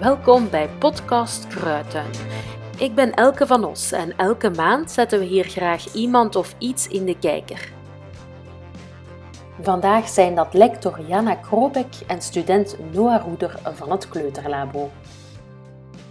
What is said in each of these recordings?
Welkom bij Podcast Kruidtuin. Ik ben Elke van Os en elke maand zetten we hier graag iemand of iets in de kijker. Vandaag zijn dat lector Jana Krobek en student Noah Roeder van het Kleuterlabo.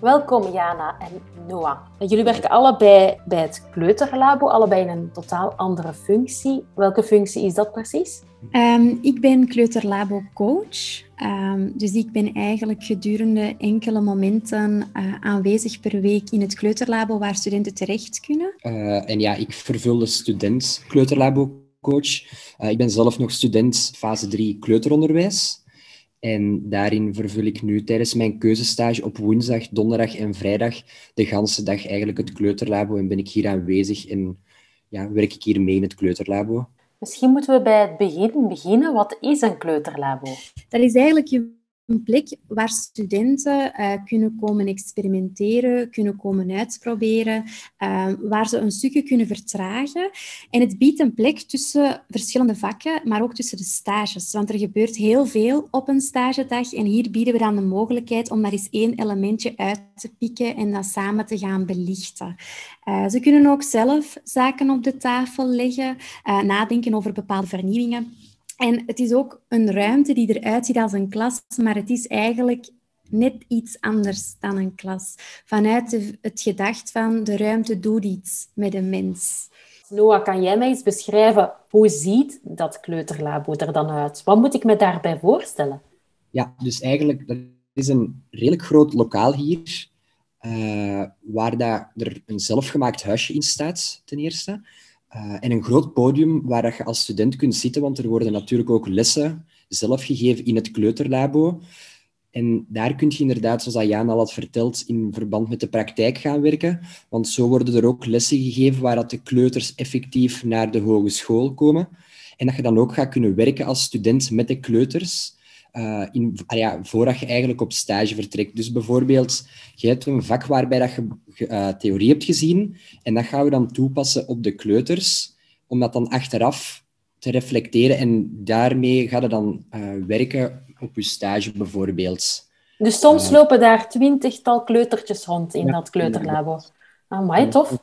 Welkom Jana en Noah. Jullie werken allebei bij het Kleuterlabo, allebei in een totaal andere functie. Welke functie is dat precies? Um, ik ben Kleuterlabo-coach. Um, dus ik ben eigenlijk gedurende enkele momenten uh, aanwezig per week in het Kleuterlabo waar studenten terecht kunnen. Uh, en ja, ik vervul de student Kleuterlabo-coach. Uh, ik ben zelf nog student fase 3 kleuteronderwijs. En daarin vervul ik nu tijdens mijn keuzestage op woensdag, donderdag en vrijdag de ganse dag eigenlijk het kleuterlabo en ben ik hier aanwezig en ja, werk ik hier mee in het kleuterlabo. Misschien moeten we bij het begin beginnen. Wat is een kleuterlabo? Dat is eigenlijk je een plek waar studenten uh, kunnen komen experimenteren, kunnen komen uitproberen, uh, waar ze een stukje kunnen vertragen. En het biedt een plek tussen verschillende vakken, maar ook tussen de stages. Want er gebeurt heel veel op een stagedag en hier bieden we dan de mogelijkheid om daar eens één elementje uit te pikken en dat samen te gaan belichten. Uh, ze kunnen ook zelf zaken op de tafel leggen, nadenken over bepaalde vernieuwingen. En het is ook een ruimte die eruit ziet als een klas, maar het is eigenlijk net iets anders dan een klas. Vanuit het gedacht van de ruimte doet iets met een mens. Noah, kan jij mij eens beschrijven hoe ziet dat kleuterlabo er dan uit? Wat moet ik me daarbij voorstellen? Ja, dus eigenlijk dat is een redelijk groot lokaal hier, uh, waar dat er een zelfgemaakt huisje in staat, ten eerste. En een groot podium waar dat je als student kunt zitten, want er worden natuurlijk ook lessen zelf gegeven in het kleuterlabo. En daar kun je inderdaad, zoals Jan al had verteld, in verband met de praktijk gaan werken. Want zo worden er ook lessen gegeven waar dat de kleuters effectief naar de hogeschool komen. En dat je dan ook gaat kunnen werken als student met de kleuters uh, in, ah ja, voordat je eigenlijk op stage vertrekt. Dus bijvoorbeeld, je hebt een vak waarbij dat je uh, theorie hebt gezien en dat gaan we dan toepassen op de kleuters, om dat dan achteraf te reflecteren en daarmee gaat je dan uh, werken op je stage bijvoorbeeld. Dus soms lopen daar twintigtal kleutertjes rond in ja, dat kleuterlabo. Amai, tof.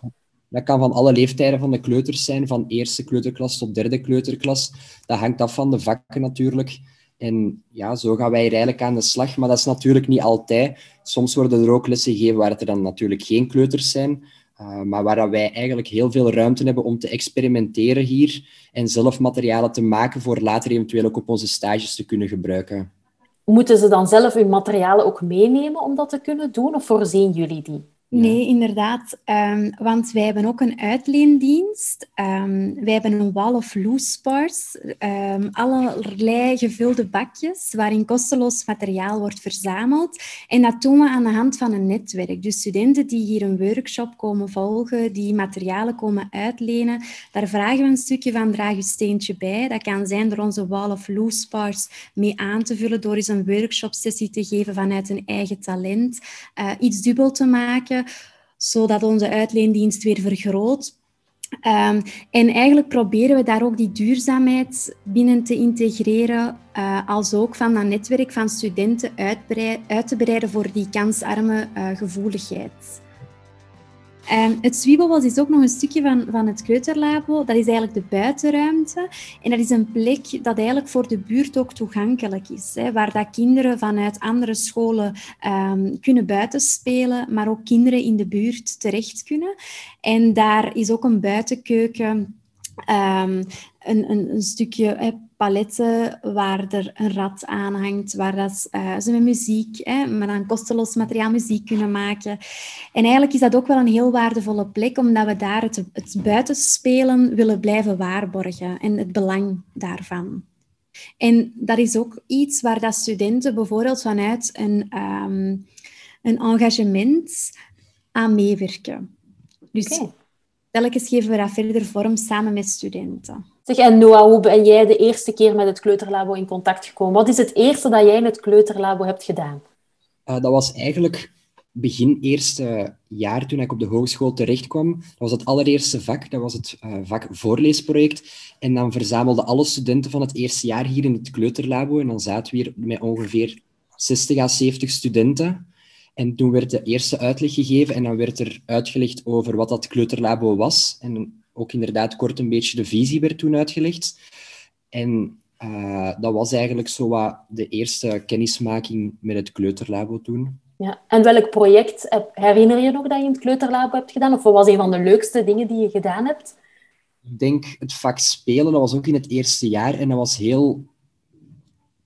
Dat kan van alle leeftijden van de kleuters zijn, van eerste kleuterklas tot derde kleuterklas. Dat hangt af van de vakken natuurlijk. En ja, zo gaan wij er eigenlijk aan de slag. Maar dat is natuurlijk niet altijd. Soms worden er ook lessen gegeven waar er dan natuurlijk geen kleuters zijn. Uh, maar waar wij eigenlijk heel veel ruimte hebben om te experimenteren hier en zelf materialen te maken voor later eventueel ook op onze stages te kunnen gebruiken. Moeten ze dan zelf hun materialen ook meenemen om dat te kunnen doen of voorzien jullie die? Nee, inderdaad. Um, want wij hebben ook een uitleendienst. Um, wij hebben een wall of loose parts. Um, allerlei gevulde bakjes waarin kosteloos materiaal wordt verzameld. En dat doen we aan de hand van een netwerk. Dus studenten die hier een workshop komen volgen, die materialen komen uitlenen, daar vragen we een stukje van draag je steentje bij. Dat kan zijn door onze wall of loose parts mee aan te vullen, door eens een workshop-sessie te geven vanuit een eigen talent, uh, iets dubbel te maken zodat onze uitleendienst weer vergroot. Um, en eigenlijk proberen we daar ook die duurzaamheid binnen te integreren, uh, als ook van dat netwerk van studenten uit te breiden voor die kansarme uh, gevoeligheid. Um, het Zwiebelbos is ook nog een stukje van, van het Kleuterlabo. Dat is eigenlijk de buitenruimte. En dat is een plek dat eigenlijk voor de buurt ook toegankelijk is. Hè, waar dat kinderen vanuit andere scholen um, kunnen buitenspelen, maar ook kinderen in de buurt terecht kunnen. En daar is ook een buitenkeuken Um, een, een, een, stukje paletten waar er een rad aan hangt, waar dat, uh, ze met muziek, hè, maar kosteloos materiaal muziek kunnen maken. En eigenlijk is dat ook wel een heel waardevolle plek, omdat we daar het, het buitenspelen willen blijven waarborgen en het belang daarvan. En dat is ook iets waar dat studenten bijvoorbeeld vanuit een, um, een engagement aan meewerken. Dus. Telkens geven we dat verder vorm samen met studenten. Zeg, en Noah, hoe ben jij de eerste keer met het Kleuterlabo in contact gekomen? Wat is het eerste dat jij in het Kleuterlabo hebt gedaan? Uh, dat was eigenlijk begin eerste jaar toen ik op de hogeschool terechtkwam. Dat was het allereerste vak, dat was het uh, vak voorleesproject. En dan verzamelden alle studenten van het eerste jaar hier in het Kleuterlabo. En dan zaten we hier met ongeveer 60 à 70 studenten. En toen werd de eerste uitleg gegeven en dan werd er uitgelegd over wat dat kleuterlabo was. En ook inderdaad kort een beetje de visie werd toen uitgelegd. En uh, dat was eigenlijk zo wat de eerste kennismaking met het kleuterlabo toen. Ja. En welk project herinner je nog dat je in het kleuterlabo hebt gedaan? Of wat was een van de leukste dingen die je gedaan hebt? Ik denk het vak spelen, dat was ook in het eerste jaar. En dat was heel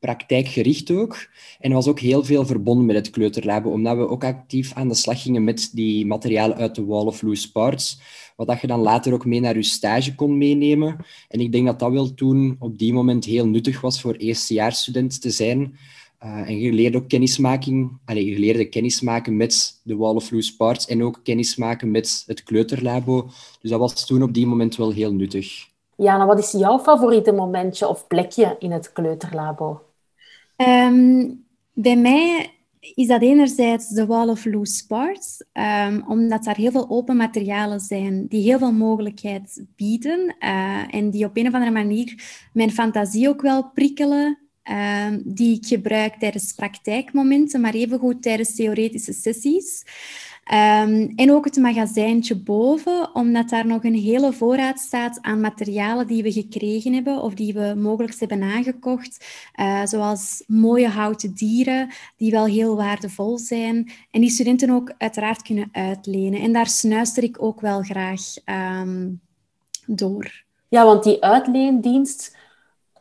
praktijkgericht ook. En was ook heel veel verbonden met het kleuterlabo, omdat we ook actief aan de slag gingen met die materialen uit de Wall of Loose Parts, wat dat je dan later ook mee naar je stage kon meenemen. En ik denk dat dat wel toen op die moment heel nuttig was voor eerstejaarsstudent te zijn. Uh, en je leerde ook kennismaking, allez, je leerde kennismaken met de Wall of Loose Parts en ook kennismaken met het kleuterlabo. Dus dat was toen op die moment wel heel nuttig. Ja, nou wat is jouw favoriete momentje of plekje in het kleuterlabo? Ehm, bij mij is dat enerzijds de Wall of Loose Parts, um, omdat daar heel veel open materialen zijn die heel veel mogelijkheid bieden uh, en die op een of andere manier mijn fantasie ook wel prikkelen, um, die ik gebruik tijdens praktijkmomenten, maar evengoed tijdens theoretische sessies. Um, en ook het magazijntje boven, omdat daar nog een hele voorraad staat aan materialen die we gekregen hebben of die we mogelijk hebben aangekocht. Uh, zoals mooie houten dieren, die wel heel waardevol zijn. En die studenten ook uiteraard kunnen uitlenen. En daar snuister ik ook wel graag um, door. Ja, want die uitleendienst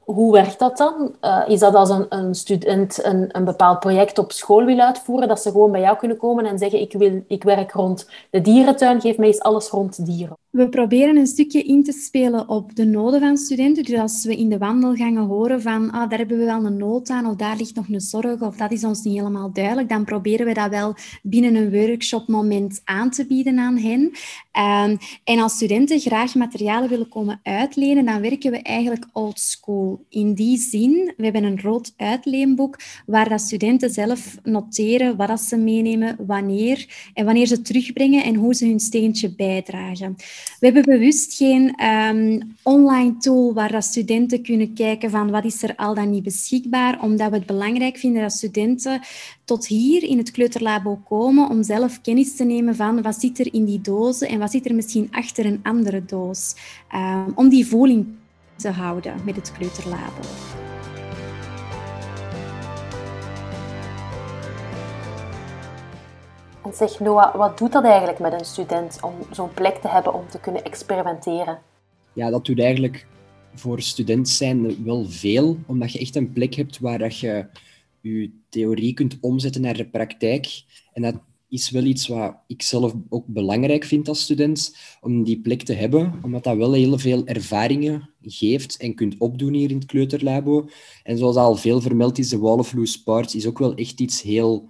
hoe werkt dat dan? Uh, is dat als een, een student een, een bepaald project op school wil uitvoeren, dat ze gewoon bij jou kunnen komen en zeggen: Ik, wil, ik werk rond de dierentuin, geef mij eens alles rond dieren? We proberen een stukje in te spelen op de noden van studenten. Dus als we in de wandelgangen horen van ah, daar hebben we wel een nood aan, of daar ligt nog een zorg, of dat is ons niet helemaal duidelijk, dan proberen we dat wel binnen een workshopmoment aan te bieden aan hen. Um, en als studenten graag materialen willen komen uitlenen, dan werken we eigenlijk old school. In die zin, we hebben een rood uitleenboek waar dat studenten zelf noteren wat dat ze meenemen, wanneer en wanneer ze terugbrengen en hoe ze hun steentje bijdragen. We hebben bewust geen um, online tool waar studenten kunnen kijken van wat is er al dan niet beschikbaar, omdat we het belangrijk vinden dat studenten tot hier in het kleuterlabo komen om zelf kennis te nemen van wat zit er in die dozen en wat zit er misschien achter een andere doos. Um, om die voeling te houden met het kleuterlabo. Zeg Noah, wat doet dat eigenlijk met een student om zo'n plek te hebben om te kunnen experimenteren? Ja, dat doet eigenlijk voor studenten zijn wel veel, omdat je echt een plek hebt waar dat je je theorie kunt omzetten naar de praktijk. En dat is wel iets wat ik zelf ook belangrijk vind als student, om die plek te hebben, omdat dat wel heel veel ervaringen geeft en kunt opdoen hier in het kleuterlabo. En zoals al veel vermeld is, de Wall of Loose Parts is ook wel echt iets heel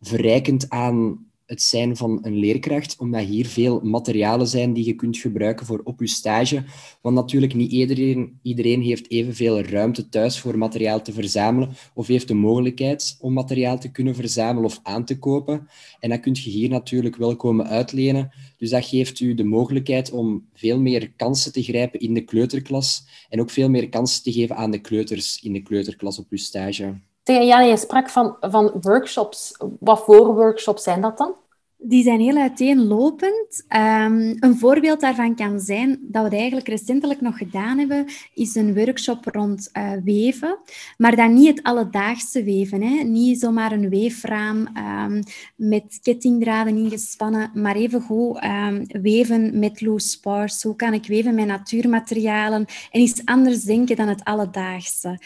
verrijkend aan het zijn van een leerkracht, omdat hier veel materialen zijn die je kunt gebruiken voor op je stage. Want natuurlijk niet iedereen, iedereen heeft evenveel ruimte thuis voor materiaal te verzamelen of heeft de mogelijkheid om materiaal te kunnen verzamelen of aan te kopen. En dat kun je hier natuurlijk wel komen uitlenen. Dus dat geeft u de mogelijkheid om veel meer kansen te grijpen in de kleuterklas en ook veel meer kansen te geven aan de kleuters in de kleuterklas op uw stage. Ja, je sprak van, van workshops. Wat voor workshops zijn dat dan? Die zijn heel uiteenlopend. Um, een voorbeeld daarvan kan zijn dat we eigenlijk recentelijk nog gedaan hebben, is een workshop rond uh, weven. Maar dan niet het alledaagse weven. Hè. Niet zomaar een weefraam um, met kettingdraden ingespannen, maar even goed um, weven met loose spars. Hoe kan ik weven met natuurmaterialen en iets anders denken dan het alledaagse.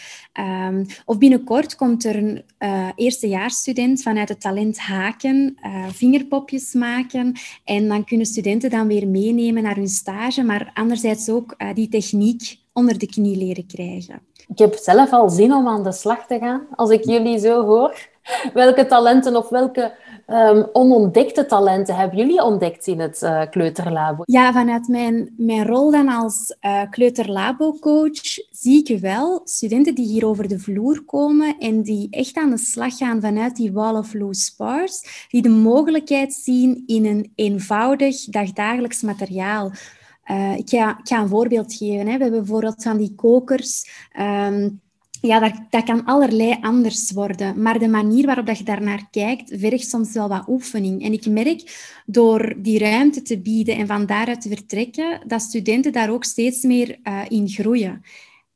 of binnenkort komt er een uh, eerstejaarsstudent vanuit het talent Haken, uh, vingerpop maken. En dan kunnen studenten dan weer meenemen naar hun stage, maar anderzijds ook uh, die techniek onder de knie leren krijgen. Ik heb zelf al zin om aan de slag te gaan, als ik jullie zo hoor. Welke talenten of welke um, onontdekte talenten hebben jullie ontdekt in het uh, kleuterlabo? Ja, vanuit mijn, mijn rol dan als uh, kleuterlabo-coach zie ik wel studenten die hier over de vloer komen en die echt aan de slag gaan vanuit die wall of loose spars, die de mogelijkheid zien in een eenvoudig dagdagelijks materiaal. Uh, ik, ga, een voorbeeld geven. Hè. We hebben bijvoorbeeld van die kokers... Um, ja, dat, dat kan allerlei anders worden. Maar de manier waarop dat je daarnaar kijkt, vergt soms wel wat oefening. En ik merk door die ruimte te bieden en van daaruit te vertrekken, dat studenten daar ook steeds meer uh, in groeien.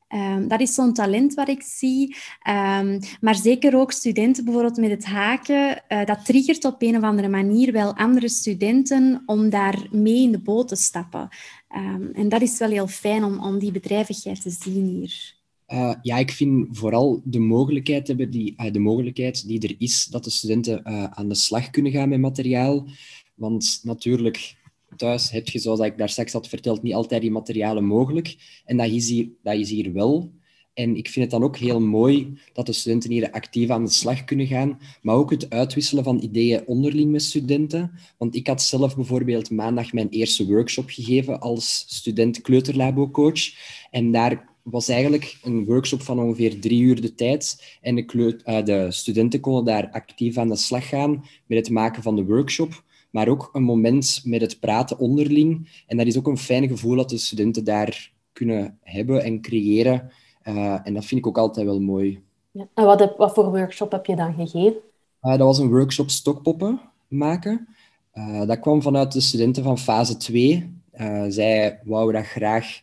Um, dat is zo'n talent wat ik zie. Um, maar zeker ook studenten bijvoorbeeld met het haken. Uh, dat triggert op een of andere manier wel andere studenten om daar mee in de boot te stappen. Um, en dat is wel heel fijn om, om die bedrijvigheid te zien hier. Uh, ja, ik vind vooral de mogelijkheid, hebben die, uh, de mogelijkheid die er is dat de studenten uh, aan de slag kunnen gaan met materiaal. Want natuurlijk, thuis heb je, zoals ik daar straks had verteld, niet altijd die materialen mogelijk. En dat is hier, dat is hier wel. En ik vind het dan ook heel mooi dat de studenten hier actief aan de slag kunnen gaan, maar ook het uitwisselen van ideeën onderling met studenten. Want ik had zelf bijvoorbeeld maandag mijn eerste workshop gegeven als student kleuterlabo-coach. En daar was eigenlijk een workshop van ongeveer drie uur de tijd. En de, uh, de studenten konden daar actief aan de slag gaan met het maken van de workshop maar ook een moment met het praten onderling. En dat is ook een fijn gevoel dat de studenten daar kunnen hebben en creëren. Uh, en dat vind ik ook altijd wel mooi. Ja. En wat, heb, wat voor workshop heb je dan gegeven? Uh, dat was een workshop stokpoppen maken. Dat kwam vanuit de studenten van fase 2. zij wouden dat graag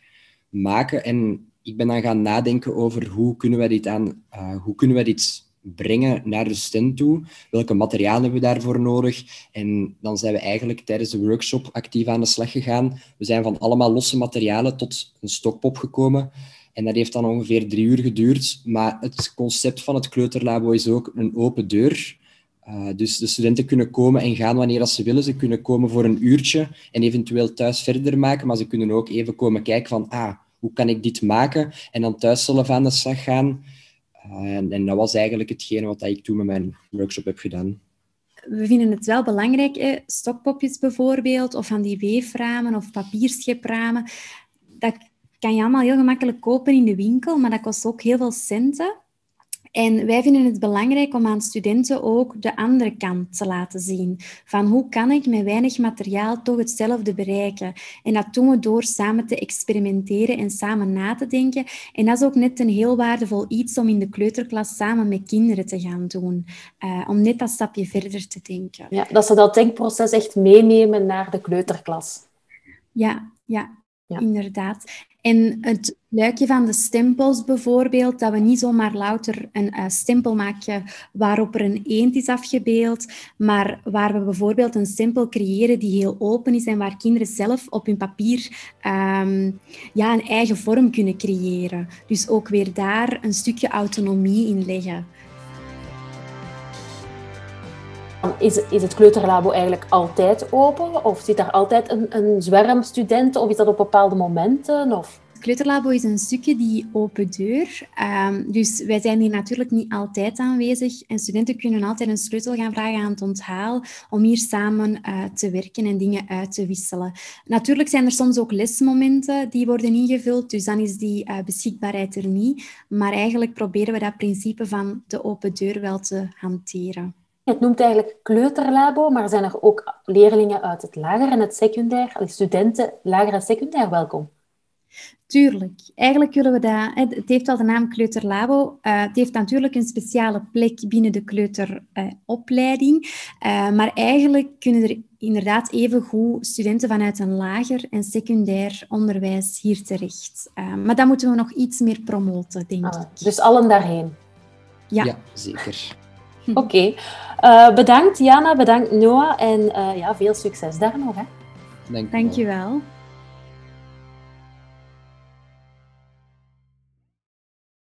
maken. En ik ben dan gaan nadenken over hoe kunnen wij dit, aan, hoe kunnen wij dit brengen naar de student toe. Welke materialen hebben we daarvoor nodig? En dan zijn we eigenlijk tijdens de workshop actief aan de slag gegaan. We zijn van allemaal losse materialen tot een stokpop gekomen. En dat heeft dan ongeveer drie uur geduurd. Maar het concept van het kleuterlabo is ook een open deur. Uh, dus de studenten kunnen komen en gaan wanneer ze willen. Ze kunnen komen voor een uurtje en eventueel thuis verder maken. Maar ze kunnen ook even komen kijken van, ah, hoe kan ik dit maken? En dan thuis zelf aan de slag gaan. Uh, en, en, dat was eigenlijk hetgene wat ik toen met mijn workshop heb gedaan. We vinden het wel belangrijk, stokpopjes bijvoorbeeld, of van die weeframen of papierschepramen. Dat kan je allemaal heel gemakkelijk kopen in de winkel, maar dat kost ook heel veel centen. En wij vinden het belangrijk om aan studenten ook de andere kant te laten zien. Van hoe kan ik met weinig materiaal toch hetzelfde bereiken? En dat doen we door samen te experimenteren en samen na te denken. En dat is ook net een heel waardevol iets om in de kleuterklas samen met kinderen te gaan doen. Uh, om net dat stapje verder te denken. Ja, dat ze dat denkproces echt meenemen naar de kleuterklas. Ja, ja, inderdaad. En het luikje van de stempels bijvoorbeeld, dat we niet zomaar louter een uh, stempel maken waarop er een eend is afgebeeld, maar waar we bijvoorbeeld een stempel creëren die heel open is en waar kinderen zelf op hun papier um, ja, een eigen vorm kunnen creëren. Dus ook weer daar een stukje autonomie in leggen. Is, is het kleuterlabo eigenlijk altijd open? Of zit daar altijd een, een zwerm studenten? Of is dat op bepaalde momenten? Of? Het kleuterlabo is een stukje die open deur. Um, dus wij zijn hier natuurlijk niet altijd aanwezig. En studenten kunnen altijd een sleutel gaan vragen aan het onthaal om hier samen uh, te werken en dingen uit te wisselen. Natuurlijk zijn er soms ook lesmomenten die worden ingevuld. Dus dan is die uh, beschikbaarheid er niet. Maar eigenlijk proberen we dat principe van de open deur wel te hanteren. Het noemt eigenlijk kleuterlabo, maar zijn er ook leerlingen uit het lager en het secundair, studenten lager en secundair welkom? Tuurlijk. Eigenlijk willen we dat... Het heeft al de naam Kleuterlabo. Uh, het heeft natuurlijk een speciale plek binnen de kleuteropleiding. Uh, maar eigenlijk kunnen er inderdaad even goed studenten vanuit een lager en secundair onderwijs hier terecht. Uh, maar dat moeten we nog iets meer promoten, denk ah, ik. Dus allen daarheen? Ja, ja zeker. Oké. Okay. Uh, bedankt Jana, bedankt Noah en uh, ja, veel succes daar nog. Hè. Dank Dankjewel.